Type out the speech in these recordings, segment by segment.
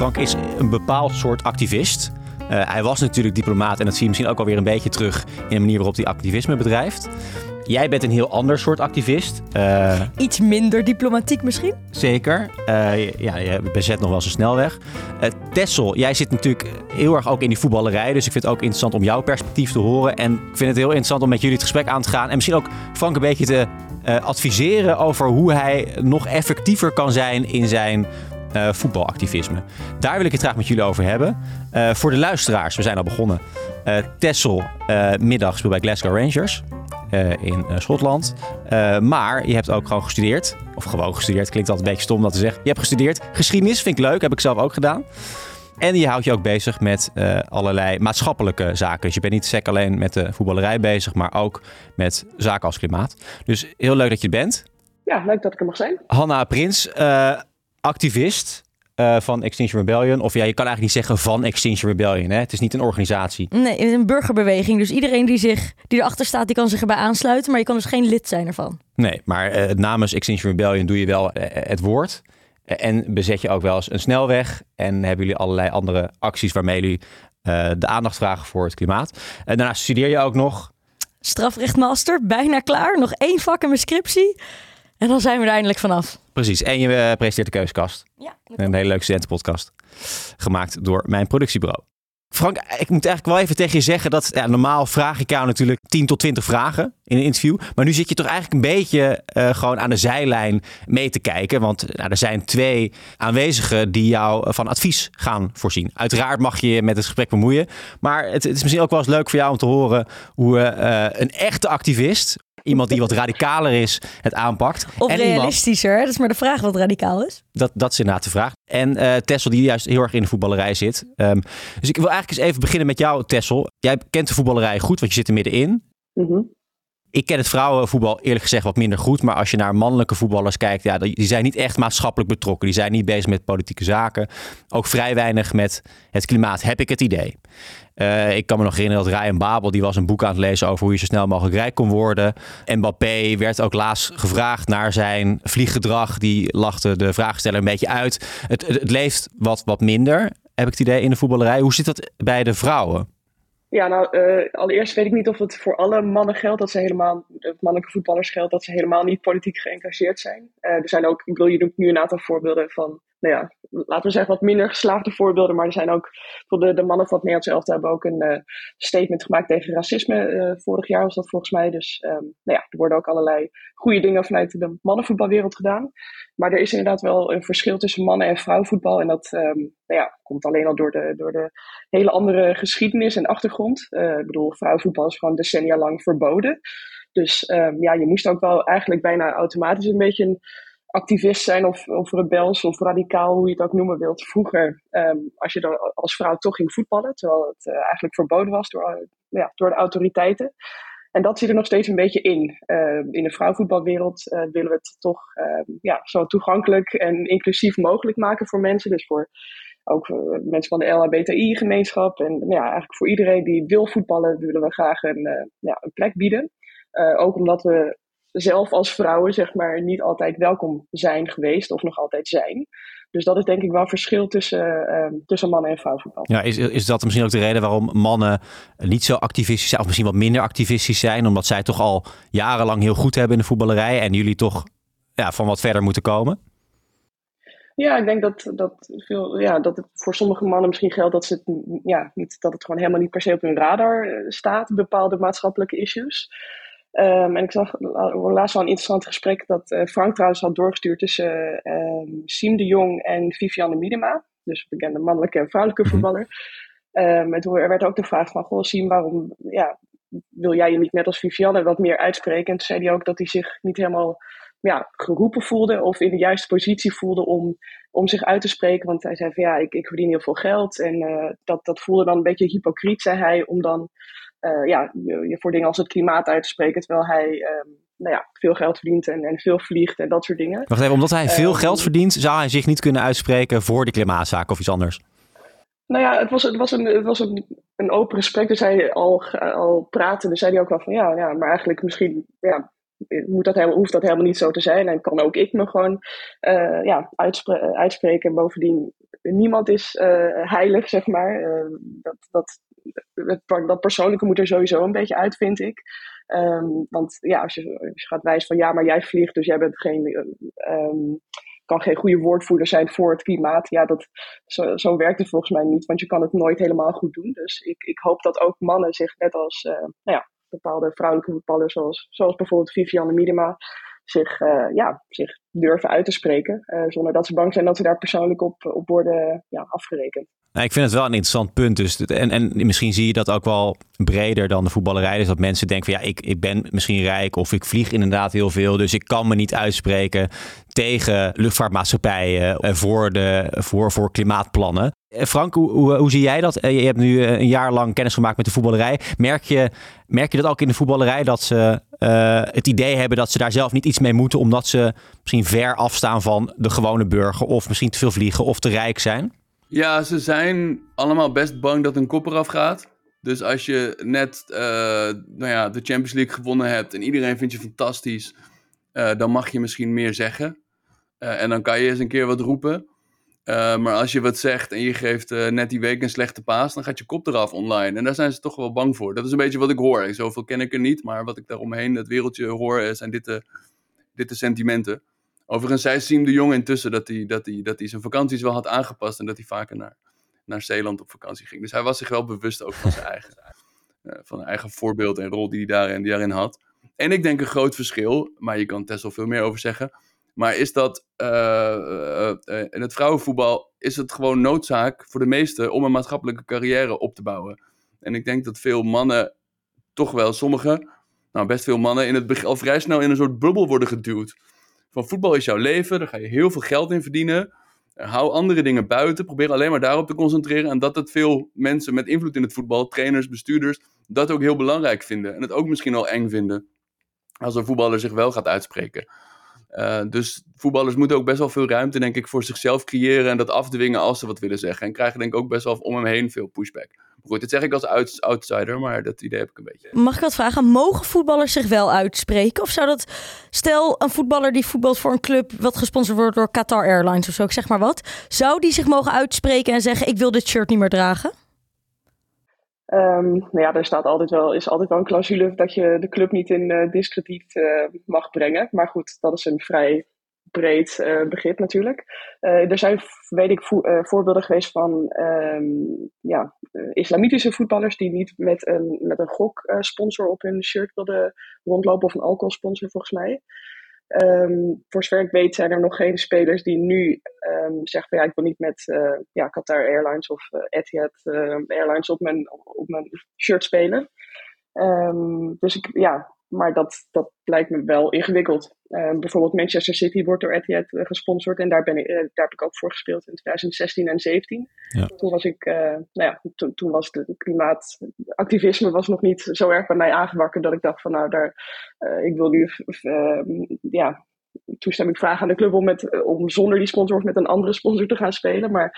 Frank is een bepaald soort activist. Uh, hij was natuurlijk diplomaat en dat zie je misschien ook alweer een beetje terug in de manier waarop hij activisme bedrijft. Jij bent een heel ander soort activist. Uh, Iets minder diplomatiek misschien? Zeker. Uh, ja, je bezet nog wel eens een snelweg. Uh, Tessel, jij zit natuurlijk heel erg ook in die voetballerij. Dus ik vind het ook interessant om jouw perspectief te horen. En ik vind het heel interessant om met jullie het gesprek aan te gaan. En misschien ook Frank een beetje te adviseren over hoe hij nog effectiever kan zijn in zijn uh, voetbalactivisme. Daar wil ik het graag met jullie over hebben. Uh, voor de luisteraars, we zijn al begonnen. Uh, Tessel, middag speelt bij Glasgow Rangers in Schotland. maar je hebt ook gewoon gestudeerd. Of gewoon gestudeerd, klinkt altijd een beetje stom dat te zeggen. Je hebt gestudeerd. Geschiedenis vind ik leuk, heb ik zelf ook gedaan. En je houdt je ook bezig met allerlei maatschappelijke zaken. Dus je bent niet sec alleen met de voetballerij bezig, maar ook met zaken als klimaat. Dus heel leuk dat je er bent. Ja, leuk dat ik er mag zijn. Hanna Prins, activist uh, van Extinction Rebellion. Of ja, je kan eigenlijk niet zeggen van Extinction Rebellion. Hè? Het is niet een organisatie. Nee, het is een burgerbeweging. Dus iedereen die, zich, die erachter staat, die kan zich erbij aansluiten. Maar je kan dus geen lid zijn ervan. Nee, maar uh, namens Extinction Rebellion doe je wel uh, het woord. En bezet je ook wel eens een snelweg. En hebben jullie allerlei andere acties waarmee jullie de aandacht vragen voor het klimaat. En daarnaast studeer je ook nog... Strafrechtmaster, bijna klaar. Nog één vak in mijn scriptie. En dan zijn we er eindelijk vanaf. Precies. En je uh, presenteert de Keuskast. Ja. Een hele leuke studentenpodcast. Gemaakt door mijn productiebureau. Frank, ik moet eigenlijk wel even tegen je zeggen dat ja, normaal vraag ik jou natuurlijk 10 tot 20 vragen in een interview. Maar nu zit je toch eigenlijk een beetje uh, gewoon aan de zijlijn mee te kijken. Want nou, er zijn twee aanwezigen die jou van advies gaan voorzien. Uiteraard mag je je met het gesprek bemoeien. Maar het, het, is misschien ook wel eens leuk voor jou om te horen hoe uh, een echte activist Iemand die wat radicaler is, het aanpakt. Of realistischer, dat is maar de vraag wat radicaal is. Dat, dat is inderdaad de vraag. En uh, Tessel, die juist heel erg in de voetballerij zit. Um, dus ik wil eigenlijk eens even beginnen met jou, Tessel. Jij kent de voetballerij goed, want je zit er middenin. Mm -hmm. Ik ken het vrouwenvoetbal eerlijk gezegd wat minder goed. Maar als je naar mannelijke voetballers kijkt, ja, die zijn niet echt maatschappelijk betrokken. Die zijn niet bezig met politieke zaken. Ook vrij weinig met het klimaat, heb ik het idee. Uh, ik kan me nog herinneren dat Ryan Babel, die was een boek aan het lezen over hoe je zo snel mogelijk rijk kon worden. Mbappé werd ook laatst gevraagd naar zijn vlieggedrag. Die lachte de vraagsteller een beetje uit. Het, het, het leeft wat, wat minder, heb ik het idee, in de voetballerij. Hoe zit dat bij de vrouwen? Ja, nou, uh, allereerst weet ik niet of het voor alle mannen geldt dat ze helemaal, de mannelijke voetballers geldt, dat ze helemaal niet politiek geëngageerd zijn. Uh, er zijn ook, ik bedoel, je nu een aantal voorbeelden van nou ja, laten we zeggen wat minder geslaagde voorbeelden. Maar er zijn ook, de, de mannen van het Nederlands elftal hebben ook een uh, statement gemaakt tegen racisme. Uh, vorig jaar was dat volgens mij. Dus um, nou ja, er worden ook allerlei goede dingen vanuit de mannenvoetbalwereld gedaan. Maar er is inderdaad wel een verschil tussen mannen- en vrouwenvoetbal. En dat um, nou ja, komt alleen al door de, door de hele andere geschiedenis en achtergrond. Uh, ik bedoel, vrouwenvoetbal is gewoon decennia lang verboden. Dus um, ja, je moest ook wel eigenlijk bijna automatisch een beetje een activist zijn of, of rebels of radicaal, hoe je het ook noemen wilt. Vroeger, um, als je dan als vrouw toch ging voetballen, terwijl het uh, eigenlijk verboden was door, uh, ja, door de autoriteiten. En dat zit er nog steeds een beetje in. Uh, in de vrouwenvoetbalwereld willen we het toch ja, zo toegankelijk en inclusief mogelijk maken voor mensen. Dus voor ook mensen van de LHBTI-gemeenschap. En ja, eigenlijk voor iedereen die wil voetballen, willen we graag een, ja, een plek bieden. ook omdat we zelf als vrouwen zeg maar niet altijd welkom zijn geweest of nog altijd zijn. Dus dat is denk ik wel een verschil tussen, uh, tussen mannen en vrouwenvoetbal. Ja, is, is dat misschien ook de reden waarom mannen niet zo activistisch zijn, of misschien wat minder activistisch zijn, omdat zij toch al jarenlang heel goed hebben in de voetballerij en jullie toch ja, van wat verder moeten komen? Ja, ik denk dat, dat, veel, ja, dat het voor sommige mannen misschien geldt dat, ze het, ja, niet, dat het gewoon helemaal niet per se op hun radar eh, staat, bepaalde maatschappelijke issues. Um, en ik zag laatst wel een interessant gesprek dat uh, Frank trouwens had doorgestuurd tussen uh, Siem de Jong en Vivianne Miedema. Dus bekende mannelijke en vrouwelijke mhm. voetballer. Um, en toen er werd ook de vraag van, goh Siem, waarom ja, wil jij je niet net als Vivianne wat meer uitspreken? En toen zei hij ook dat hij zich niet helemaal ja, geroepen voelde of in de juiste positie voelde om, om zich uit te spreken. Want hij zei van ja, ik, ik verdien heel veel geld. En uh, dat, dat voelde dan een beetje hypocriet, zei hij, om dan uh, ja, je, je, voor dingen als het klimaat uit te spreken. Terwijl hij um, nou ja, veel geld verdient en, en veel vliegt en dat soort dingen. Wacht even, omdat hij veel um, geld verdient, zou hij zich niet kunnen uitspreken voor de klimaatzaak of iets anders? Nou ja, het was, het was, een, het was een, een open gesprek. Dus hij al, al praten, dus zei hij ook wel van ja, ja maar eigenlijk misschien ja, moet dat hoeft dat helemaal niet zo te zijn. En kan ook ik me gewoon uh, ja, uitspre uitspreken. Bovendien, niemand is uh, heilig, zeg maar. Dat, dat, persoonlijke moet er sowieso een beetje uit, vind ik. Um, want ja, als je, gaat wijzen van ja, maar jij vliegt, dus jij bent geen, um, kan geen goede woordvoerder zijn voor het klimaat. Ja, dat, zo, zo werkt het volgens mij niet, want je kan het nooit helemaal goed doen. Dus ik, ik hoop dat ook mannen zich net als nou ja, bepaalde vrouwelijke voetballers, zoals, zoals bijvoorbeeld Vivianne Miedema, zich, uh, ja, zich durven uit te spreken. Uh, zonder dat ze bang zijn dat ze daar persoonlijk op, op worden ja, afgerekend. Nou, ik vind het wel een interessant punt. Dus, en, en misschien zie je dat ook wel breder dan de voetballerij. Dus dat mensen denken van ja, ik, ik ben misschien rijk of ik vlieg inderdaad heel veel. Dus ik kan me niet uitspreken tegen luchtvaartmaatschappijen voor, de, voor, voor klimaatplannen. Frank, hoe, hoe, hoe, zie jij dat? Je hebt nu een jaar lang kennis gemaakt met de voetballerij. Merk je, merk je dat ook in de voetballerij dat ze het idee hebben dat ze daar zelf niet iets mee moeten, omdat ze misschien ver afstaan van de gewone burger, of misschien te veel vliegen of te rijk zijn? Ja, ze zijn allemaal best bang dat een kop eraf gaat. Dus als je net uh, nou ja, de Champions League gewonnen hebt en iedereen vindt je fantastisch, uh, dan mag je misschien meer zeggen. en dan kan je eens een keer wat roepen. Maar als je wat zegt en je geeft net die week een slechte paas, dan gaat je kop eraf online. En daar zijn ze toch wel bang voor. Dat is een beetje wat ik hoor. Zoveel ken ik er niet, maar wat ik daaromheen het wereldje hoor, zijn dit de, dit de sentimenten. Overigens zei Siem de Jong intussen dat hij, dat, hij, dat hij zijn vakanties wel had aangepast en dat hij vaker naar, naar Zeeland op vakantie ging. Dus hij was zich wel bewust ook van zijn eigen, uh, van zijn eigen voorbeeld en rol die hij daarin, die daarin had. En ik denk een groot verschil, maar je kan Tessel veel meer over zeggen maar is dat uh, uh, in het vrouwenvoetbal is het gewoon noodzaak voor de meesten om een maatschappelijke carrière op te bouwen. En ik denk dat veel mannen, toch wel sommige, nou best veel mannen, in het begin al vrij snel in een soort bubbel worden geduwd. Van voetbal is jouw leven, daar ga je heel veel geld in verdienen. Hou andere dingen buiten, probeer alleen maar daarop te concentreren. En dat het veel mensen met invloed in het voetbal, trainers, bestuurders, dat ook heel belangrijk vinden. En het ook misschien al eng vinden als een voetballer zich wel gaat uitspreken. Uh, dus voetballers moeten ook best wel veel ruimte, denk ik, voor zichzelf creëren en dat afdwingen als ze wat willen zeggen. En krijgen denk ik ook best wel om hem heen veel pushback. Goed, dit zeg ik als outsider, maar dat idee heb ik een beetje. Mag ik wat vragen? Mogen voetballers zich wel uitspreken? Of zou dat, stel een voetballer die voetbalt voor een club wat gesponsord wordt door Qatar Airlines of zo, ik zeg maar wat. Zou die zich mogen uitspreken en zeggen: Ik wil dit shirt niet meer dragen? Um, nou ja, er staat altijd wel, is altijd wel een clausule dat je de club niet in uh, discrediet uh, mag brengen. Maar goed, dat is een vrij breed uh, begrip natuurlijk. er zijn, weet ik, vo voorbeelden geweest van um, ja, islamitische voetballers die niet met een, met een goksponsor op hun shirt wilden rondlopen, of een alcoholsponsor volgens mij. Um, voor zover ik weet zijn er nog geen spelers die nu um, zeggen van ja, ik wil niet met ja, Qatar Airlines of Etihad Airlines op mijn, op mijn shirt spelen. Dus ik, ja, maar dat, dat lijkt me wel ingewikkeld. Uh, bijvoorbeeld Manchester City wordt door Etihad uh, gesponsord en daar, ben ik, uh, daar heb ik ook voor gespeeld in 2016 en 2017. Ja. Toen was ik, nou ja, toen, toen was het klimaatactivisme was nog niet zo erg bij mij aangewakkerd dat ik dacht van nou, daar, ik wil nu ja, toestemming vragen aan de club om, met, om zonder die sponsor of met een andere sponsor te gaan spelen. Maar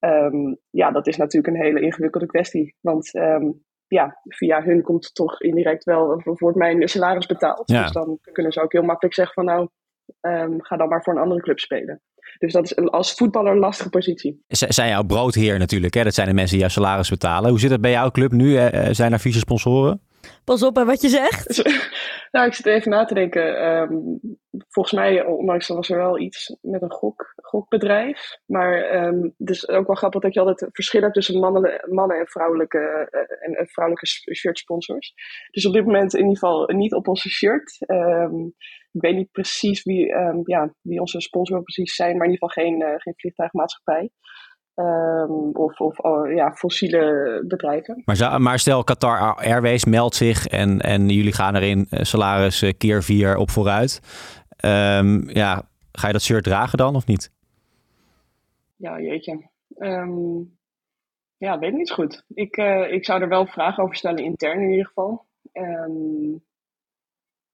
um, ja, dat is natuurlijk een hele ingewikkelde kwestie. Want um, ja, via hun komt toch indirect wel, wordt mijn salaris betaald. Ja. Dus dan kunnen ze ook heel makkelijk zeggen van nou, um, ga dan maar voor een andere club spelen. Dus dat is als voetballer een lastige positie. Z zijn jouw broodheer natuurlijk, hè? dat zijn de mensen die jouw salaris betalen. Hoe zit het bij jouw club nu? Zijn er vieze sponsoren? Pas op aan wat je zegt. nou, ik zit even na te denken. Um, volgens mij, ondanks dat was er wel iets met een gok, gokbedrijf. Maar um, dus ook wel grappig dat je altijd verschil hebt tussen mannen, mannen en vrouwelijke, uh, en, vrouwelijke shirt sponsors. Dus op dit moment in ieder geval niet op onze shirt. Um, ik weet niet precies wie, ja, wie onze sponsor precies zijn, maar in ieder geval geen, uh, geen vliegtuigmaatschappij. Um, of, of oh, ja, fossiele bedrijven. Maar, maar, stel Qatar Airways meldt zich en, en jullie gaan erin salaris keer vier op vooruit. Um, ja, ga je dat shirt dragen dan of niet? Ja, jeetje. Um, ja, weet niet goed. Ik, uh, ik zou er wel vragen over stellen, intern in ieder geval.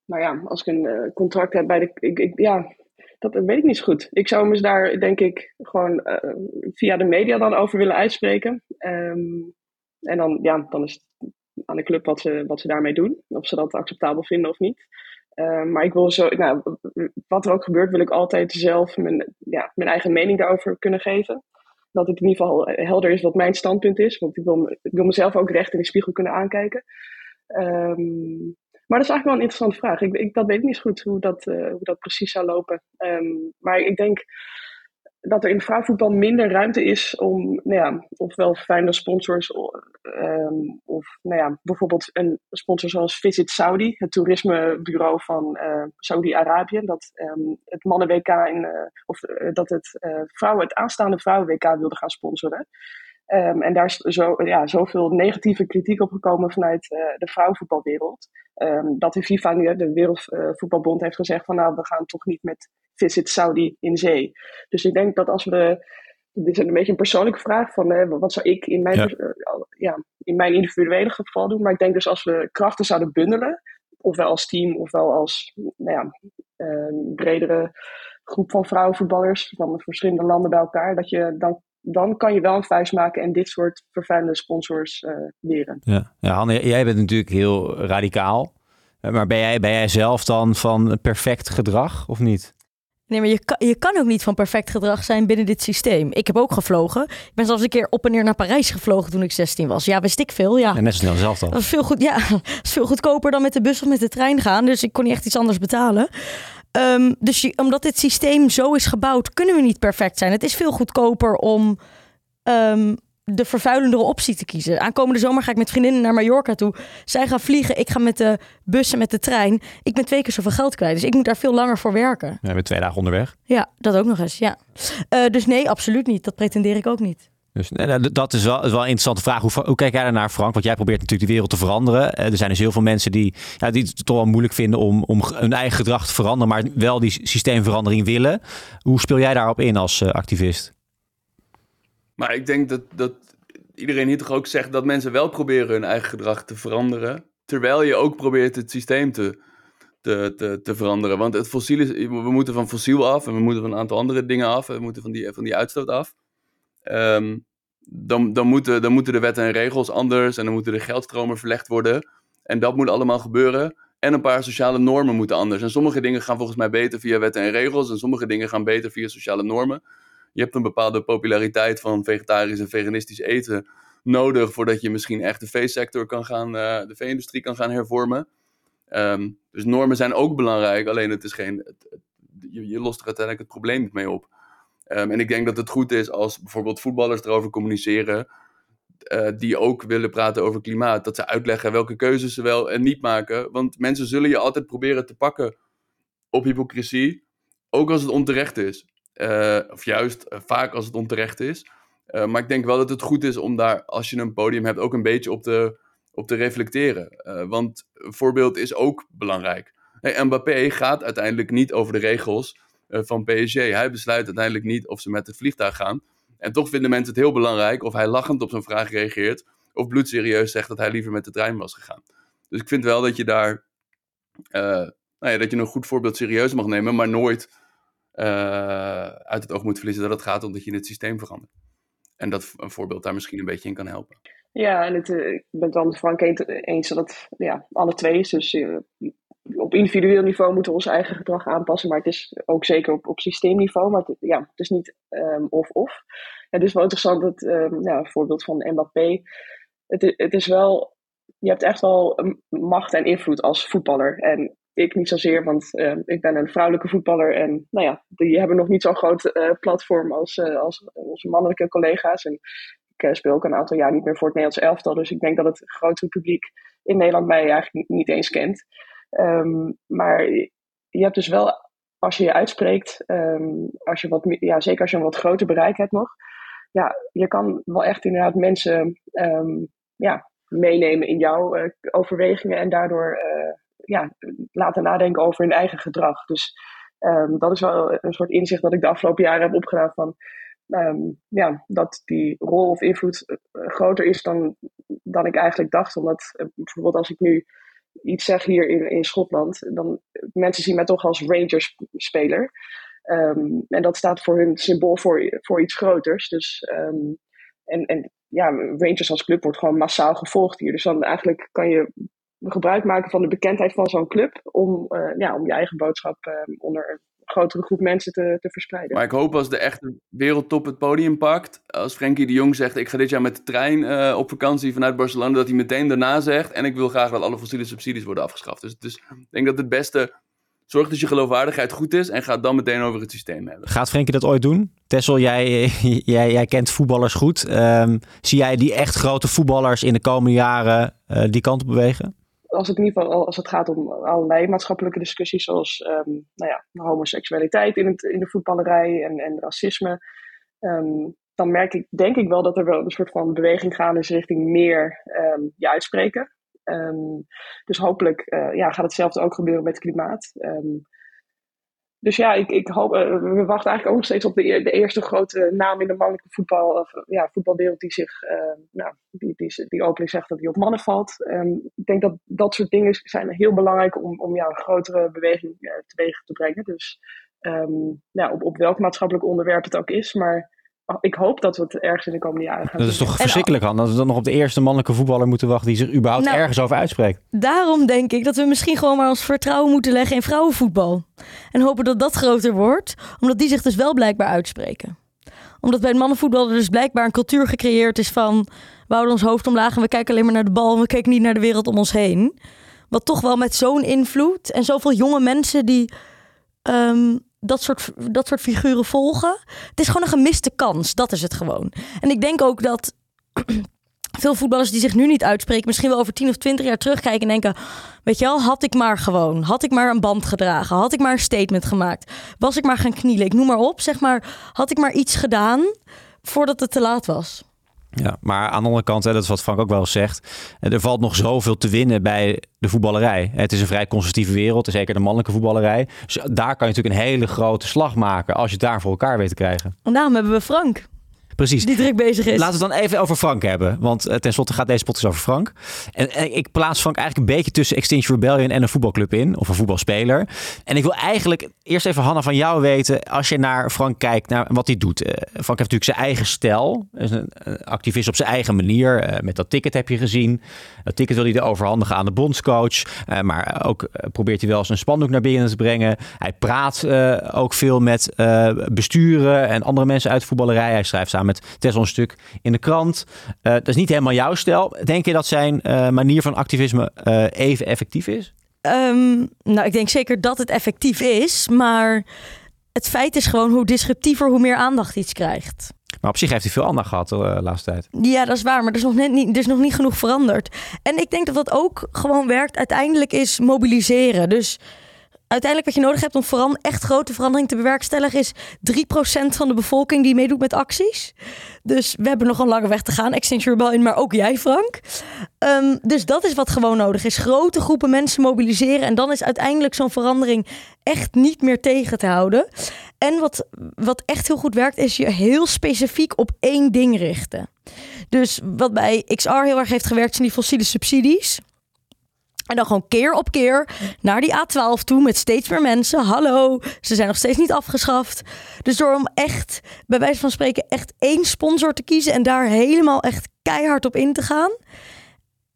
Maar ja, als ik een uh, contract heb bij de. Ik, ik, ja, Dat weet ik niet zo goed. Ik zou me daar, denk ik, gewoon uh, via de media dan over willen uitspreken. Um, en dan, ja, dan is het aan de club wat ze, wat ze daarmee doen. Of ze dat acceptabel vinden of niet. Um, maar ik wil zo, nou, wat er ook gebeurt, wil ik altijd zelf mijn, ja, mijn eigen mening daarover kunnen geven. Dat het in ieder geval helder is wat mijn standpunt is. Want ik wil, ik wil mezelf ook recht in de spiegel kunnen aankijken. Um, maar dat is eigenlijk wel een interessante vraag. Ik, ik dat weet niet zo goed hoe dat, uh, hoe dat precies zou lopen. Um, maar ik denk dat er in vrouwenvoetbal minder ruimte is om, nou ja, ofwel fijne sponsors, um, of nou ja, bijvoorbeeld een sponsor zoals Visit Saudi, het toerismebureau van uh, Saudi-Arabië, dat um, het mannen-WK in, uh, of dat het, vrouwen, het aanstaande vrouwen-WK wilde gaan sponsoren. Um, en daar is zo, ja, zoveel negatieve kritiek op gekomen vanuit uh, de vrouwenvoetbalwereld. Um, dat de FIFA, de Wereldvoetbalbond, heeft gezegd van nou, we gaan toch niet met Visit Saudi in zee. Dus ik denk dat als we. Dit is een beetje een persoonlijke vraag van uh, wat zou ik in mijn, ja. Uh, ja. in mijn individuele geval doen. Maar ik denk dus als we krachten zouden bundelen, ofwel als team ofwel als nou ja, uh, bredere groep van vrouwenvoetballers van verschillende landen bij elkaar, dat je dan dan kan je wel een vuist maken en dit soort vervuilende sponsors uh, leren. Ja. ja, Hanne, jij bent natuurlijk heel radicaal. Maar ben jij, ben jij zelf dan van perfect gedrag of niet? Nee, maar je kan, je kan ook niet van perfect gedrag zijn binnen dit systeem. Ik heb ook gevlogen. Ik ben zelfs een keer op en neer naar Parijs gevlogen toen ik 16 was. Ja, wist ik veel. Ja. En net zo snel zelf dan. Dat is veel, goed, ja, dat is veel goedkoper dan met de bus of met de trein gaan. Dus ik kon niet echt iets anders betalen. Um, dus omdat dit systeem zo is gebouwd, kunnen we niet perfect zijn. Het is veel goedkoper om um, de vervuilendere optie te kiezen. Aankomende zomer ga ik met vriendinnen naar Mallorca toe. Zij gaan vliegen, ik ga met de bus en met de trein. Ik ben twee keer zoveel geld kwijt, dus ik moet daar veel langer voor werken. Ja, met twee dagen onderweg. Ja, dat ook nog eens, ja. Uh, dus nee, absoluut niet. Dat pretendeer ik ook niet. Dus dat is wel, is wel een interessante vraag. Hoe, kijk jij daarnaar, Frank? Want jij probeert natuurlijk de wereld te veranderen. Er zijn dus heel veel mensen die, ja, die het toch wel moeilijk vinden om, om hun eigen gedrag te veranderen, maar wel die systeemverandering willen. Hoe speel jij daarop in als uh, activist? Maar ik denk dat, dat iedereen hier toch ook zegt dat mensen wel proberen hun eigen gedrag te veranderen. Terwijl je ook probeert het systeem te, te, te, veranderen. Want het fossiel we moeten van fossiel af en we moeten van een aantal andere dingen af. We moeten van die, van die uitstoot af. Um, dan, dan, moeten, dan moeten de wetten en regels anders en dan moeten de geldstromen verlegd worden. En dat moet allemaal gebeuren. En een paar sociale normen moeten anders. En sommige dingen gaan volgens mij beter via wetten en regels. En sommige dingen gaan beter via sociale normen. Je hebt een bepaalde populariteit van vegetarisch en veganistisch eten nodig. voordat je misschien echt de veesector kan gaan, uh, de vee-industrie kan gaan hervormen. Um, dus normen zijn ook belangrijk. Alleen het is geen. Het, je, je lost er uiteindelijk het probleem niet mee op. Um, en ik denk dat het goed is als bijvoorbeeld voetballers erover communiceren. Uh, die ook willen praten over klimaat. Dat ze uitleggen welke keuzes ze wel en niet maken. Want mensen zullen je altijd proberen te pakken op hypocrisie. Ook als het onterecht is. Uh, of juist uh, vaak als het onterecht is. maar ik denk wel dat het goed is om daar, als je een podium hebt, ook een beetje op te, op te reflecteren. want een voorbeeld is ook belangrijk. Hey, Mbappé gaat uiteindelijk niet over de regels van PSG. Hij besluit uiteindelijk niet of ze met het vliegtuig gaan. En toch vinden mensen het heel belangrijk of hij lachend op zo'n vraag reageert. Of bloedserieus zegt dat hij liever met de trein was gegaan. Dus ik vind wel dat je daar. Uh, nou ja, dat je een goed voorbeeld serieus mag nemen, maar nooit uh, uit het oog moet verliezen dat het gaat om dat je het systeem verandert. En dat een voorbeeld daar misschien een beetje in kan helpen. Ja, en het, ik ben het dan Frank eens dat het ja, alle twee is. Dus op individueel niveau moeten we ons eigen gedrag aanpassen, maar het is ook zeker op, op systeemniveau. Maar het, ja, het is niet of-of. Um, het is wel interessant, dat, um, ja, een voorbeeld van Mbappé. Het, het is wel, je hebt echt wel macht en invloed als voetballer. En ik niet zozeer, want uh, ik ben een vrouwelijke voetballer. En nou ja, die hebben nog niet zo'n groot uh, platform als, uh, als onze mannelijke collega's. En ik speel ook een aantal jaar niet meer voor het Nederlands elftal. Dus ik denk dat het grote publiek in Nederland mij eigenlijk niet eens kent. Um, maar je hebt dus wel, als je je uitspreekt, um, als je wat, ja, zeker als je een wat groter bereik hebt nog, ja, je kan wel echt inderdaad mensen um, ja, meenemen in jouw uh, overwegingen en daardoor uh, ja, laten nadenken over hun eigen gedrag. Dus dat is wel een soort inzicht dat ik de afgelopen jaren heb opgedaan van ja, dat die rol of invloed uh, groter is dan, dan ik eigenlijk dacht. Omdat bijvoorbeeld als ik nu iets zeg hier in, in Schotland, dan mensen zien mij toch als Rangers-speler. Ehm, en dat staat voor hun symbool voor, voor iets groters. Dus, ehm, en, en ja, Rangers als club wordt gewoon massaal gevolgd hier. Dus dan eigenlijk kan je gebruik maken van de bekendheid van zo'n club om, uh, ja, om je eigen boodschap uh, onder grotere groep mensen te, te verspreiden. Maar ik hoop als de echte wereldtop het podium pakt, als Frenkie de Jong zegt ik ga dit jaar met de trein uh, op vakantie vanuit Barcelona, dat hij meteen daarna zegt en ik wil graag dat alle fossiele subsidies worden afgeschaft. Dus, dus ik denk dat het beste Zorg dat je geloofwaardigheid goed is en ga dan meteen over het systeem hebben. Gaat Frenkie dat ooit doen? Tessel, jij, jij, jij kent voetballers goed. Um, zie jij die echt grote voetballers in de komende jaren uh, die kant op bewegen? Als het, in ieder geval, als het gaat om allerlei maatschappelijke discussies, zoals um, nou ja, homoseksualiteit in, het, in de voetballerij en, en racisme, um, dan merk ik, denk ik wel dat er wel een soort van beweging gaan is richting meer je uitspreken. Dus hopelijk uh, ja, gaat hetzelfde ook gebeuren met klimaat. Dus ja, ik, ik hoop, uh, we wachten eigenlijk ook nog steeds op de, de, eerste grote naam in de mannelijke voetbal, of, ja, voetbalwereld die zich, uh, nou, die, die, die openlijk zegt dat hij op mannen valt. Um, ik denk dat dat soort dingen zijn heel belangrijk om, om ja, een grotere beweging teweeg te brengen. Dus ja, op, op welk maatschappelijk onderwerp het ook is, maar ik hoop dat we het ergens in de komende jaren gaan Dat is toch verschrikkelijk, Han? Dat we dan nog op de eerste mannelijke voetballer moeten wachten die zich überhaupt nou, ergens over uitspreekt. Daarom denk ik dat we misschien gewoon maar ons vertrouwen moeten leggen in vrouwenvoetbal. En hopen dat dat groter wordt, omdat die zich dus wel blijkbaar uitspreken. Omdat bij het mannenvoetbal er dus blijkbaar een cultuur gecreëerd is van... we houden ons hoofd omlaag en we kijken alleen maar naar de bal... en we kijken niet naar de wereld om ons heen. Wat toch wel met zo'n invloed en zoveel jonge mensen die... Um, dat soort, dat soort figuren volgen. Het is gewoon een gemiste kans. Dat is het gewoon. En ik denk ook dat veel voetballers die zich nu niet uitspreken, misschien wel over 10 of 20 jaar terugkijken en denken: Weet je wel, had ik maar gewoon, had ik maar een band gedragen, had ik maar een statement gemaakt, was ik maar gaan knielen, ik noem maar op, zeg maar, had ik maar iets gedaan voordat het te laat was. Ja, maar aan de andere kant, hè, dat is wat Frank ook wel zegt, er valt nog zoveel te winnen bij de voetballerij. Het is een vrij conservatieve wereld, zeker de mannelijke voetballerij. Dus daar kan je natuurlijk een hele grote slag maken als je het daar voor elkaar weet te krijgen. En daarom hebben we Frank. Precies. Die druk bezig is. Laten we het dan even over Frank hebben. Want uh, tenslotte gaat deze podcast over Frank. En, en, ik plaats Frank eigenlijk een beetje tussen Extinction Rebellion en een voetbalclub in. Of een voetbalspeler. En ik wil eigenlijk eerst even Hanna van jou weten. Als je naar Frank kijkt, naar wat hij doet. Uh, Frank heeft natuurlijk zijn eigen stijl. Is een, een activist op zijn eigen manier. Uh, met dat ticket heb je gezien. Dat ticket wil hij overhandigen aan de bondscoach. maar ook probeert hij wel eens een spandoek naar binnen te brengen. Hij praat ook veel met besturen en andere mensen uit de voetballerij. Hij schrijft samen met Tesla een stuk in de krant. Uh, dat is niet helemaal jouw stijl. Denk je dat zijn uh, manier van activisme uh, even effectief is? Um, nou, ik denk zeker dat het effectief is. Maar het feit is gewoon hoe disruptiever, hoe meer aandacht iets krijgt. Maar op zich heeft hij veel aandacht gehad de laatste tijd. Ja, dat is waar. Maar er is, nog net niet, er is nog niet genoeg veranderd. En ik denk dat dat ook gewoon werkt. Uiteindelijk is mobiliseren. Dus uiteindelijk wat je nodig hebt om vooral echt grote verandering te bewerkstelligen is 3% van de bevolking die meedoet met acties. Dus we hebben nog een lange weg te gaan. Extinction Rebellion, maar ook jij Frank. Um, dus dat is wat gewoon nodig is. Grote groepen mensen mobiliseren en dan is uiteindelijk zo'n verandering echt niet meer tegen te houden. En wat, wat echt heel goed werkt is je heel specifiek op één ding richten. Dus wat bij XR heel erg heeft gewerkt zijn die fossiele subsidies. En dan gewoon keer op keer naar die A12 toe met steeds meer mensen. Hallo, ze zijn nog steeds niet afgeschaft. Dus door om echt, bij wijze van spreken, echt één sponsor te kiezen en daar helemaal echt keihard op in te gaan.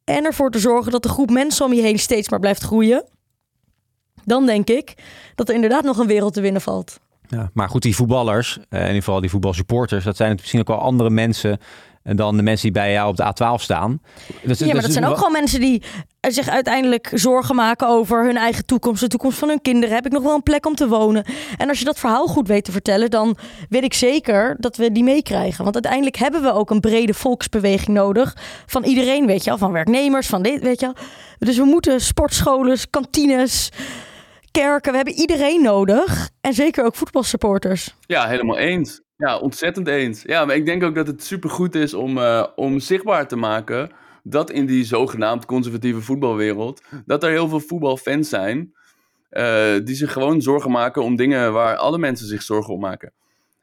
En ervoor te zorgen dat de groep mensen om je heen steeds maar blijft groeien. Dan denk ik dat er inderdaad nog een wereld te winnen valt. Ja, maar goed, die voetballers, eh, in ieder geval die voetbalsupporters, dat zijn misschien ook wel andere mensen en dan de mensen die bij jou op de A12 staan. Dus, ja, maar dat zijn ook gewoon mensen die zich uiteindelijk zorgen maken over hun eigen toekomst, de toekomst van hun kinderen. Heb ik nog wel een plek om te wonen? En als je dat verhaal goed weet te vertellen, dan weet ik zeker dat we die meekrijgen. Want uiteindelijk hebben we ook een brede volksbeweging nodig. Van iedereen, weet je wel, van werknemers, van dit, weet je wel. Dus we moeten sportscholen, kantines kerken. We hebben iedereen nodig. En zeker ook voetbalsupporters. Ja, helemaal eens. Ja, ontzettend eens. Ja, maar ik denk ook dat het supergoed is om, uh, om zichtbaar te maken dat in die zogenaamd conservatieve voetbalwereld, dat er heel veel voetbalfans zijn uh, die zich gewoon zorgen maken om dingen waar alle mensen zich zorgen om maken.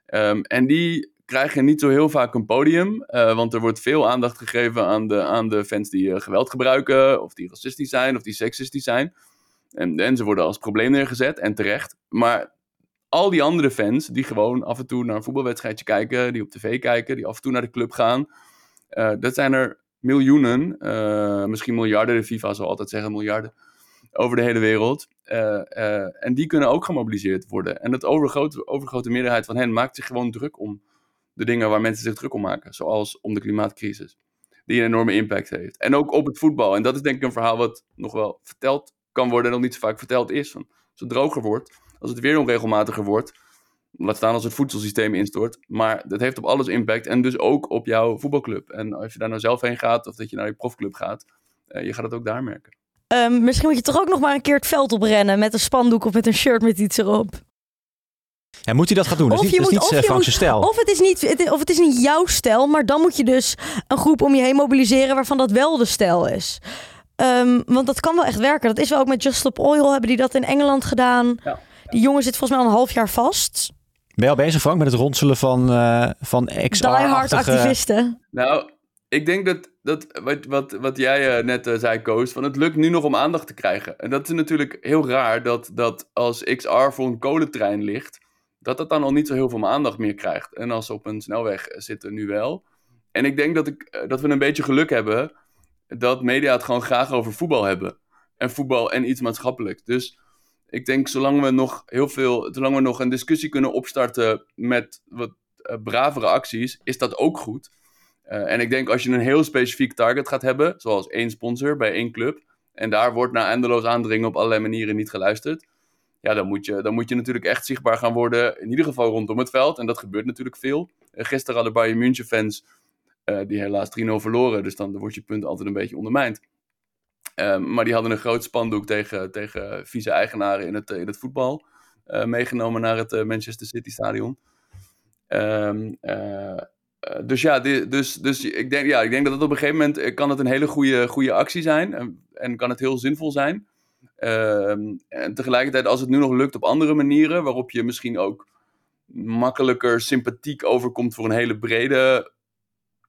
Um, en die krijgen niet zo heel vaak een podium, uh, want er wordt veel aandacht gegeven aan de, aan de fans die geweld gebruiken, of die racistisch zijn, of die seksistisch zijn. En, ze worden als probleem neergezet, en terecht. Maar al die andere fans die gewoon af en toe naar een voetbalwedstrijdje kijken, die op tv kijken, die af en toe naar de club gaan. Uh, dat zijn er miljoenen, uh, misschien miljarden, de FIFA zal altijd zeggen miljarden, over de hele wereld. Uh, en die kunnen ook gemobiliseerd worden. En het overgrote, overgrote meerderheid van hen maakt zich gewoon druk om de dingen waar mensen zich druk om maken. Zoals om de klimaatcrisis, die een enorme impact heeft. En ook op het voetbal. En dat is denk ik een verhaal wat nog wel verteld kan worden en nog niet zo vaak verteld is. Van, als het droger wordt, als het weer onregelmatiger wordt, laat staan als het voedselsysteem instort. Maar dat heeft op alles impact en dus ook op jouw voetbalclub. En als je daar nou zelf heen gaat of dat je naar je profclub gaat, uh, je gaat het ook daar merken. Um, misschien moet je toch ook nog maar een keer het veld oprennen met een spandoek of met een shirt met iets erop. Ja, moet hij dat gaan doen? Dat is niet, dat is niet uh, stijl. Of het, is niet, of het is niet jouw stijl, maar dan moet je dus een groep om je heen mobiliseren waarvan dat wel de stijl is. Um, want dat kan wel echt werken. Dat is wel ook met Just Stop Oil, hebben die dat in Engeland gedaan. Ja. Die jongen zit volgens mij al een half jaar vast. Ben je al bezig, Frank, met het ronselen van, uh, van ex Die hard activisten. Nou, ik denk dat, dat wat, wat, wat jij uh, net uh, zei, Koos, van het lukt nu nog om aandacht te krijgen. En dat is natuurlijk heel raar dat, dat als XR voor een kolentrein ligt, dat dat dan al niet zo heel veel aandacht meer krijgt. En als ze op een snelweg zitten, nu wel. En ik denk dat, ik, dat we een beetje geluk hebben dat media het gewoon graag over voetbal hebben. En voetbal en iets maatschappelijk. Dus ik denk, zolang we nog heel veel, zolang we nog een discussie kunnen opstarten met wat uh, bravere acties, is dat ook goed. Uh, en ik denk als je een heel specifiek target gaat hebben, zoals één sponsor bij één club, en daar wordt na eindeloos aandringen op allerlei manieren niet geluisterd, ja, dan moet, je, dan moet je natuurlijk echt zichtbaar gaan worden, in ieder geval rondom het veld. En dat gebeurt natuurlijk veel. Uh, gisteren hadden Bayern München fans die helaas 3-0 verloren, dus dan wordt je punt altijd een beetje ondermijnd. Um, maar die hadden een groot spandoek tegen, tegen vice-eigenaren in het, in het voetbal uh, meegenomen naar het Manchester City Stadion. Uh, dus ja, dus, dus ik, denk, ja, ik denk dat het op een gegeven moment kan het een hele goede, goede actie zijn en, kan het heel zinvol zijn. Um, en tegelijkertijd, als het nu nog lukt op andere manieren, waarop je misschien ook makkelijker sympathiek overkomt voor een hele brede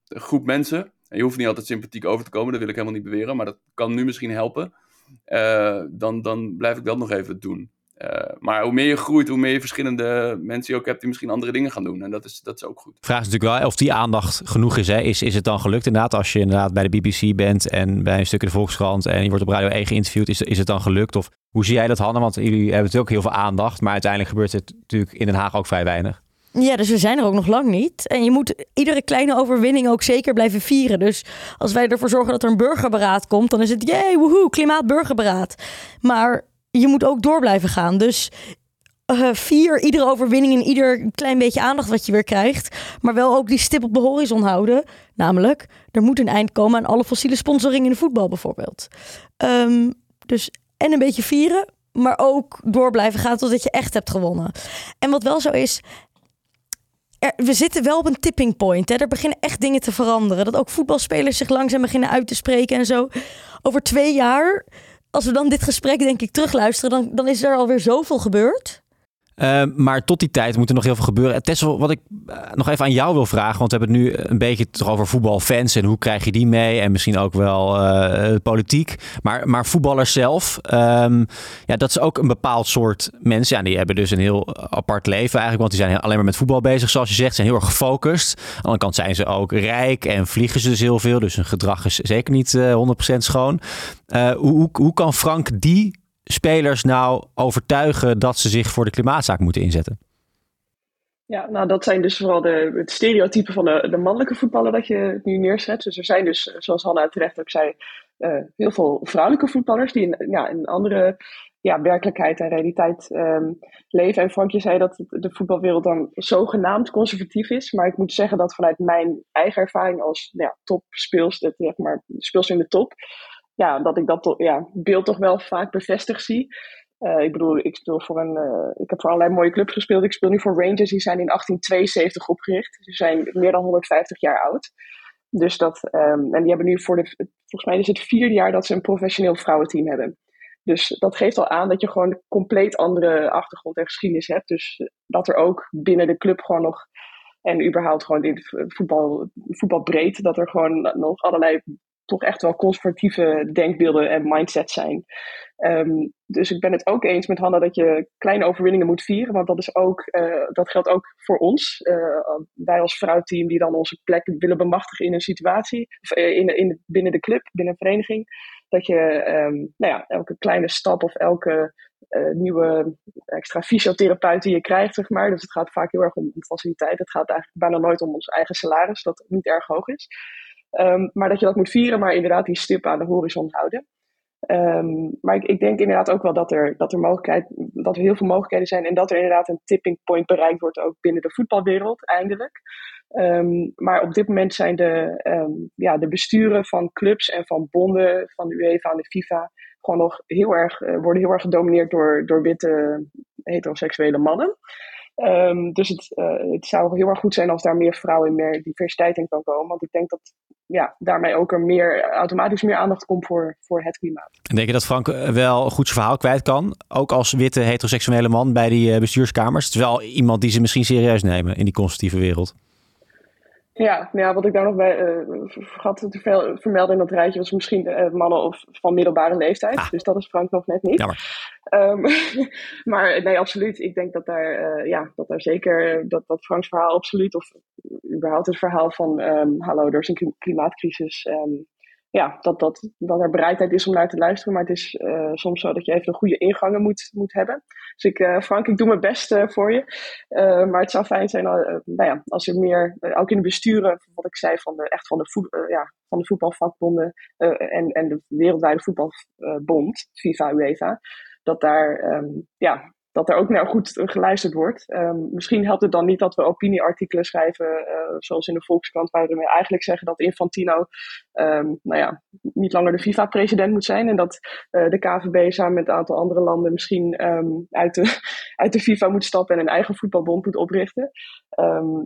groep mensen, en je hoeft niet altijd sympathiek over te komen, dat wil ik helemaal niet beweren, maar dat kan nu misschien helpen. Uh, dan, dan blijf ik dat nog even doen. Uh, maar hoe meer je groeit, hoe meer je verschillende mensen je ook hebt die misschien andere dingen gaan doen. En dat is, dat is ook goed. Vraag is natuurlijk wel of die aandacht genoeg is. Is, is het dan gelukt inderdaad als je inderdaad bij de BBC bent en bij een stuk in de Volkskrant en je wordt op Radio 1 geïnterviewd. Is, is het dan gelukt? Of hoe zie jij dat, Hanne? Want jullie hebben natuurlijk heel veel aandacht, maar uiteindelijk gebeurt het natuurlijk in Den Haag ook vrij weinig. Ja, dus we zijn er ook nog lang niet. En je moet iedere kleine overwinning ook zeker blijven vieren. Dus als wij ervoor zorgen dat er een burgerberaad komt, dan is het jee, woehoe, klimaatburgerberaad. Maar je moet ook door blijven gaan. Dus uh, vier iedere overwinning en ieder klein beetje aandacht wat je weer krijgt. Maar wel ook die stip op de horizon houden. Namelijk, er moet een eind komen aan alle fossiele sponsoring in de voetbal bijvoorbeeld. Um, dus en een beetje vieren, maar ook door blijven gaan totdat je echt hebt gewonnen. En wat wel zo is, we zitten wel op een tipping point. Hè. Er beginnen echt dingen te veranderen. Dat ook voetbalspelers zich langzaam beginnen uit te spreken en zo. Over twee jaar, als we dan dit gesprek denk ik terugluisteren, dan, dan is er alweer zoveel gebeurd. Uh, maar tot die tijd moet er nog heel veel gebeuren. Tessel, wat ik uh, nog even aan jou wil vragen, want we hebben het nu een beetje over voetbalfans en hoe krijg je die mee en misschien ook wel uh, politiek. Maar, maar voetballers zelf, um, ja, dat is ook een bepaald soort mensen. Ja, die hebben dus een heel apart leven eigenlijk, want die zijn alleen maar met voetbal bezig, zoals je zegt, zijn heel erg gefocust. Aan de andere kant zijn ze ook rijk en vliegen ze dus heel veel, dus hun gedrag is zeker niet 100% schoon. hoe, hoe, hoe kan Frank die spelers nou overtuigen dat ze zich voor de klimaatzaak moeten inzetten? Ja, nou dat zijn dus vooral de, het stereotype van de, de mannelijke voetballer dat je nu neerzet. Dus er zijn dus, zoals Hanna terecht ook zei, uh, heel veel vrouwelijke voetballers die in, ja, in andere ja, werkelijkheid en realiteit um, leven. En Frankje zei dat de voetbalwereld dan zogenaamd conservatief is. Maar ik moet zeggen dat vanuit mijn eigen ervaring als nou ja, topspeelster, zeg maar, speelster in de top, ja, dat ik dat ja, beeld toch wel vaak bevestigd zie. Uh, ik bedoel, ik speel voor een. Uh, ik heb voor allerlei mooie clubs gespeeld. Ik speel nu voor Rangers. Die zijn in 1872 opgericht. Ze zijn meer dan 150 jaar oud. Dus dat. Um, en die hebben nu voor de. Volgens mij is het vierde jaar dat ze een professioneel vrouwenteam hebben. Dus dat geeft al aan dat je gewoon een compleet andere achtergrond en geschiedenis hebt. Dus dat er ook binnen de club gewoon nog. En überhaupt gewoon in voetbal, voetbalbreed. Dat er gewoon nog allerlei toch echt wel conservatieve denkbeelden en mindsets zijn. Ehm, dus ik ben het ook eens met Hanna dat je kleine overwinningen moet vieren. Want dat, is ook, uh, dat geldt ook voor ons. Uh, wij als vrouwteam die dan onze plek willen bemachtigen in een situatie. Of in, in, binnen de club, binnen een vereniging. Dat je um, nou ja, elke kleine stap of elke nieuwe extra fysiotherapeut die je krijgt, zeg maar. Dus het gaat vaak heel erg om faciliteit. Het gaat eigenlijk bijna nooit om ons eigen salaris, dat niet erg hoog is. Um, maar dat je dat moet vieren, maar inderdaad die stip aan de horizon houden. Um, maar ik, ik, denk inderdaad ook wel dat er, dat, er mogelijkheid, dat er heel veel mogelijkheden zijn en dat er inderdaad een tipping point bereikt wordt ook binnen de voetbalwereld eindelijk. Um, maar op dit moment zijn de, ja, de besturen van clubs en van bonden, van de UEFA en de FIFA, gewoon nog heel erg, uh, worden heel erg gedomineerd door, door witte heteroseksuele mannen. Um, dus het, uh, het zou heel erg goed zijn als daar meer vrouwen en meer diversiteit in kan komen. Want ik denk dat ja, daarmee ook er meer, automatisch meer aandacht komt voor, voor het klimaat. En denk je dat Frank wel goed zijn verhaal kwijt kan? Ook als witte heteroseksuele man bij die uh, bestuurskamers? Het is wel iemand die ze misschien serieus nemen in die conservatieve wereld. Ja, nou ja, wat ik daar nog bij uh, vergat te vermelden in dat rijtje was misschien uh, mannen of van middelbare leeftijd. Ah. Dus dat is Frank nog net niet. Um, maar nee, absoluut. Ik denk dat daar, uh, ja, dat daar zeker, dat, dat Franks verhaal absoluut, of überhaupt het verhaal van um, hallo, er is een klimaatcrisis. Um, ja, dat, dat, dat er bereidheid is om naar te luisteren. Maar het is uh, soms zo dat je even een goede ingangen moet, moet hebben. Dus ik, uh, Frank, ik doe mijn best uh, voor je. maar het zou fijn zijn nou ja, als er meer, ook in de besturen, wat ik zei, van de, echt van de, voet, ja, van de voetbalvakbonden en, en de wereldwijde voetbalbond, FIFA, UEFA, dat daar um, ja, dat er ook naar goed geluisterd wordt. Um, misschien helpt het dan niet dat we opinieartikelen schrijven, uh, zoals in de Volkskrant, waarin we eigenlijk zeggen dat Infantino um, nou ja, niet langer de FIFA-president moet zijn en dat uh, de KVB samen met een aantal andere landen misschien um, uit, de, uit de FIFA moet stappen en een eigen voetbalbond moet oprichten.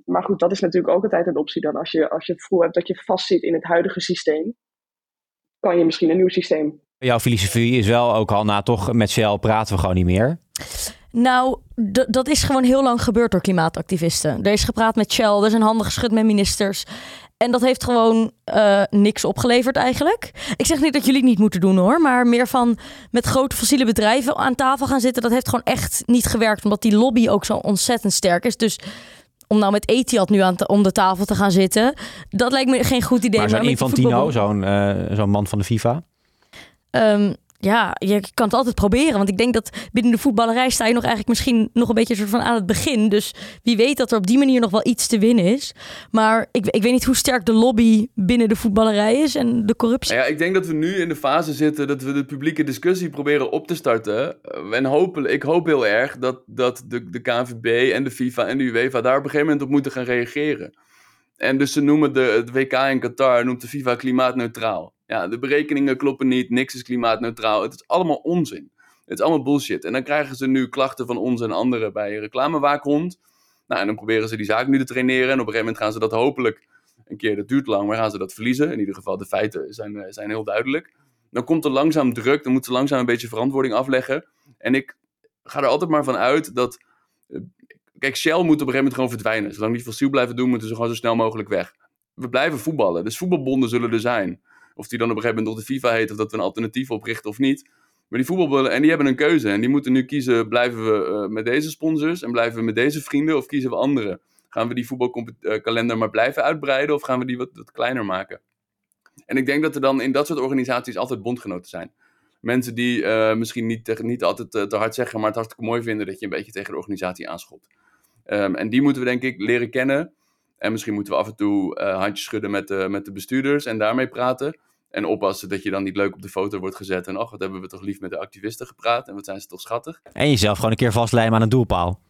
maar goed, dat is natuurlijk ook altijd een optie dan. Als je, als je het gevoel hebt dat je vastzit in het huidige systeem, kan je misschien een nieuw systeem Jouw filosofie is wel ook al na toch met Shell praten we gewoon niet meer. Nou, dat is gewoon heel lang gebeurd door klimaatactivisten. Er is gepraat met Shell, er zijn handen geschud met ministers. En dat heeft gewoon uh, niks opgeleverd eigenlijk. Ik zeg niet dat jullie het niet moeten doen hoor. Maar meer van met grote fossiele bedrijven aan tafel gaan zitten. Dat heeft gewoon echt niet gewerkt. Omdat die lobby ook zo ontzettend sterk is. Dus om nou met Etihad nu aan om de tafel te gaan zitten. Dat lijkt me geen goed idee. Maar zo'n Infantino, zo'n uh, zo'n man van de FIFA? Um, ja, je kan het altijd proberen. Want ik denk dat binnen de voetballerij sta je nog eigenlijk misschien nog een beetje soort van aan het begin. Dus wie weet dat er op die manier nog wel iets te winnen is. Maar ik, ik weet niet hoe sterk de lobby binnen de voetballerij is en de corruptie. Ja, ik denk dat we nu in de fase zitten dat we de publieke discussie proberen op te starten. En hopelijk, ik hoop heel erg dat, dat de, de KNVB en de FIFA en de UEFA daar op een gegeven moment op moeten gaan reageren. En dus ze noemen de, het WK in Qatar, noemt de FIFA klimaatneutraal. Ja, de berekeningen kloppen niet, niks is klimaatneutraal. Het is allemaal onzin. Het is allemaal bullshit. En dan krijgen ze nu klachten van ons en anderen bij reclamewaakhond. Nou, en dan proberen ze die zaak nu te traineren. En op een gegeven moment gaan ze dat hopelijk een keer, dat duurt lang, maar gaan ze dat verliezen. In ieder geval, de feiten zijn, eh, zijn heel duidelijk. Dan komt er langzaam druk, dan moeten ze langzaam een beetje verantwoording afleggen. En ik ga er altijd maar van uit dat. Eh, kijk, Shell moet op een gegeven moment gewoon verdwijnen. Zolang die fossiel blijven doen, moeten ze gewoon zo snel mogelijk weg. We blijven voetballen, dus voetbalbonden zullen er zijn. Of die dan op een gegeven moment nog de FIFA heet, of dat we een alternatief oprichten of niet. Maar die voetbalbollen, en die hebben een keuze. En die moeten nu kiezen, blijven we uh, met deze sponsors en blijven we met deze vrienden of kiezen we andere? Gaan we die voetbalkalender maar blijven uitbreiden of gaan we die wat, wat kleiner maken? En ik denk dat er dan in dat soort organisaties altijd bondgenoten zijn. Mensen die uh, misschien niet, niet altijd uh, te hard zeggen, maar het hartstikke mooi vinden dat je een beetje tegen de organisatie aanschopt. Um, en die moeten we denk ik leren kennen. En misschien moeten we af en toe uh, handjes schudden met de, met de bestuurders en daarmee praten. En oppassen dat je dan niet leuk op de foto wordt gezet. En ach, wat hebben we toch lief met de activisten gepraat. En wat zijn ze toch schattig. En jezelf gewoon een keer vastlijmen aan een doelpaal.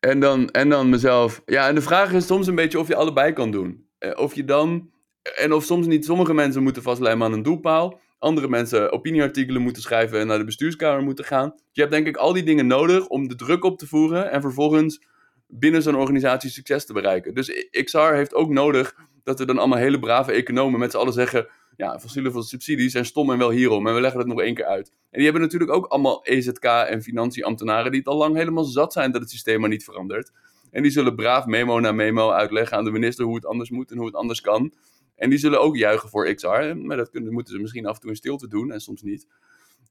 En dan, en dan mezelf. Ja, en de vraag is soms een beetje of je allebei kan doen. Uh, of je dan. En of soms niet. Sommige mensen moeten vastlijmen aan een doelpaal. Andere mensen opinieartikelen moeten schrijven en naar de bestuurskamer moeten gaan. Je hebt denk ik al die dingen nodig om de druk op te voeren. En vervolgens binnen zo'n organisatie succes te bereiken. Dus XR heeft ook nodig dat we dan allemaal hele brave economen met z'n allen zeggen... ja, fossiele subsidies zijn stom en wel hierom. En we leggen het nog één keer uit. En die hebben natuurlijk ook allemaal EZK en financieambtenaren... die het al lang helemaal zat zijn dat het systeem maar niet verandert. En die zullen braaf memo na memo uitleggen aan de minister hoe het anders moet en hoe het anders kan. En die zullen ook juichen voor XR. Maar dat kunnen, moeten ze misschien af en toe in stilte doen en soms niet.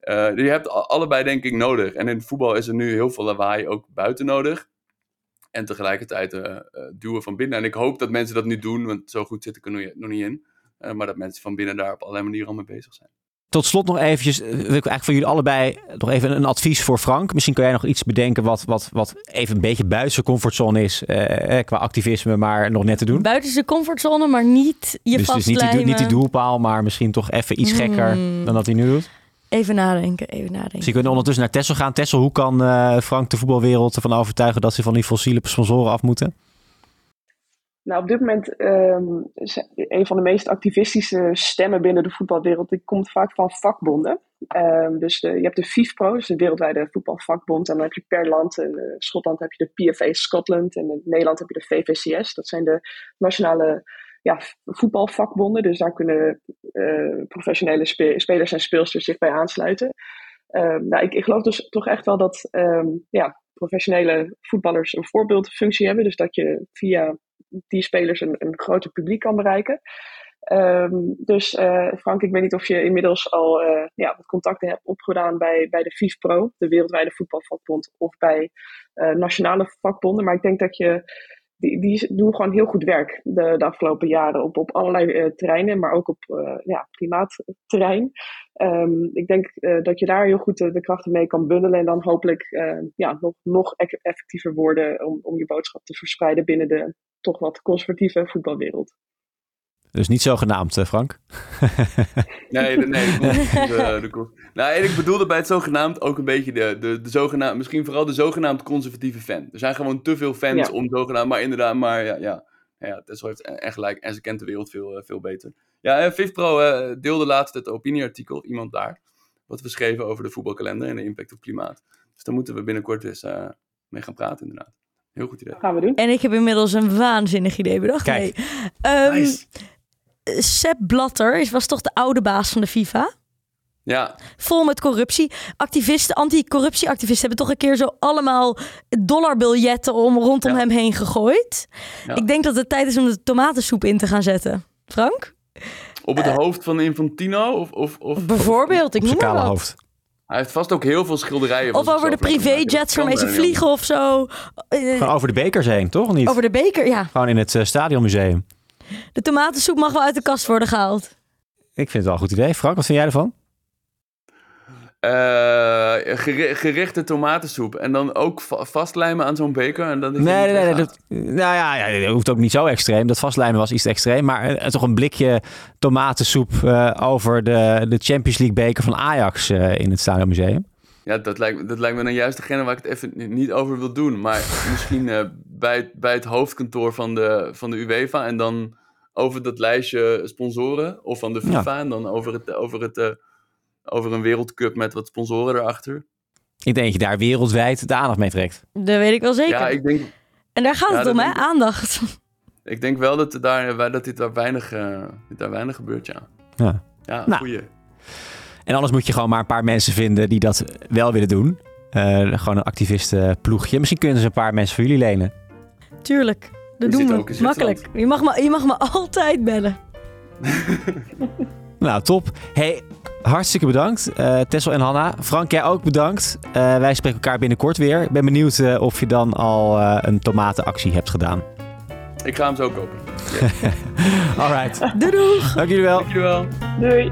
Uh, je hebt allebei denk ik nodig. En in voetbal is er nu heel veel lawaai ook buiten nodig. En tegelijkertijd uh, duwen van binnen. En ik hoop dat mensen dat nu doen, want zo goed zit ik er nog niet in. maar dat mensen van binnen daar op allerlei manieren al mee bezig zijn. Tot slot nog eventjes, wil ik eigenlijk van jullie allebei nog even een advies voor Frank. Misschien kun jij nog iets bedenken wat, wat, wat even een beetje buiten zijn comfortzone is eh, qua activisme, maar nog net te doen. Buiten zijn comfortzone, maar niet je dus, dus niet, die, niet die doelpaal, maar misschien toch even iets gekker hmm. dan dat hij nu doet. Even nadenken, even nadenken. Misschien kunnen we ondertussen naar Tessel gaan. Tessel, hoe kan uh, Frank de voetbalwereld ervan overtuigen dat ze van die fossiele sponsoren af moeten? Nou, op dit moment um, een van de meest activistische stemmen binnen de voetbalwereld, die komt vaak van vakbonden. Um, dus de, je hebt de FIFPro, dus de wereldwijde voetbalvakbond. En dan heb je per land, in uh, Schotland heb je de PFA Scotland en in Nederland heb je de VVCS. Dat zijn de nationale ja, voetbalvakbonden. Dus daar kunnen uh, professionele spe spelers en speelsters zich bij aansluiten. Um, nou, ik, ik geloof dus toch echt wel dat ja, professionele voetballers een voorbeeldfunctie hebben. Dus dat je via die spelers een, een groter publiek kan bereiken. Um, dus uh, Frank, ik weet niet of je inmiddels al uh, ja, wat contacten hebt opgedaan bij, bij de FIFPro, de wereldwijde voetbalvakbond, of bij nationale vakbonden. Maar ik denk dat je, die, die doen gewoon heel goed werk de, de afgelopen jaren op, op allerlei terreinen, maar ook op ja, klimaatterrein. Um, ik denk dat je daar heel goed de, de, krachten mee kan bundelen en dan hopelijk ja, nog, nog effectiever worden om, om je boodschap te verspreiden binnen de toch wat conservatieve voetbalwereld. Dus niet zogenaamd, Frank? nee, nee, de, de, de, nou, ik bedoelde bij het zogenaamd ook een beetje de, de, de zogenaamd, misschien vooral de zogenaamd conservatieve fan. Er zijn gewoon te veel fans om zogenaamd, maar inderdaad, maar ja, ja, ja Tessel heeft echt gelijk en ze kent de wereld veel, eh, veel beter. Ja, Vivpro uh, deelde laatst het opinieartikel, iemand daar, wat we schreven over de voetbalkalender en de impact op klimaat. Dus daar moeten we binnenkort eens uh, mee gaan praten, inderdaad. Heel goed idee. Gaan we doen. En ik heb inmiddels een waanzinnig idee bedacht. Kijk. Nee. Um, nice. Sepp Blatter was toch de oude baas van de FIFA? Ja. Vol met corruptie. Activisten, anti-corruptieactivisten hebben toch een keer zo allemaal dollarbiljetten om rondom hem heen gegooid. Ja. Ik denk dat het tijd is om de tomatensoep in te gaan zetten. Frank? Op het uh, hoofd van Infantino? Of, of, of bijvoorbeeld, ik noem maar hoofd. Hij heeft vast ook heel veel schilderijen. Of over de privéjets waarmee ze vliegen of zo. Gewoon over de bekers heen, toch? Niet? Over de beker, ja. Gewoon in het uh, stadionmuseum. De tomatensoep mag wel uit de kast worden gehaald. Ik vind het wel een goed idee. Frank, wat vind jij ervan? Uh, gerichte tomatensoep. En dan ook va vastlijmen aan zo'n beker. En dan is nee, nee, nee. Dat, nou ja, ja, dat hoeft ook niet zo extreem. Dat vastlijmen was iets extreem. Maar uh, toch een blikje tomatensoep uh, over de, de Champions League beker van Ajax in het Stadionmuseum. Ja, dat lijkt, dat lijkt me dan juist degene waar ik het even niet over wil doen. Maar misschien bij, bij het hoofdkantoor van de, van de UEFA. En dan over dat lijstje sponsoren. Of van de FIFA. Ja. En dan over het... Over het over een wereldcup met wat sponsoren erachter. Ik denk dat je daar wereldwijd de aandacht mee trekt. Dat weet ik wel zeker. Ja, ik denk... En daar gaat het om, hè? Aandacht. Ik denk wel dat, daar, dat dit daar weinig, uh, daar weinig gebeurt, ja. Ja, ja nou. goeie. En anders moet je gewoon maar een paar mensen vinden die dat wel willen doen. Uh, gewoon een activistenploegje. Misschien kunnen ze een paar mensen voor jullie lenen. Tuurlijk, dat doen we. Makkelijk. Je mag, me, je mag me altijd bellen. nou, top. Hey, hartstikke bedankt. Uh, Tessel en Hanna. Frank, jij ook bedankt. Uh, wij spreken elkaar binnenkort weer. Ik ben benieuwd uh, of je dan al een tomatenactie hebt gedaan. Ik ga hem zo kopen. Alright. Doei doeg. Dank jullie wel. Dank jullie wel. Doei.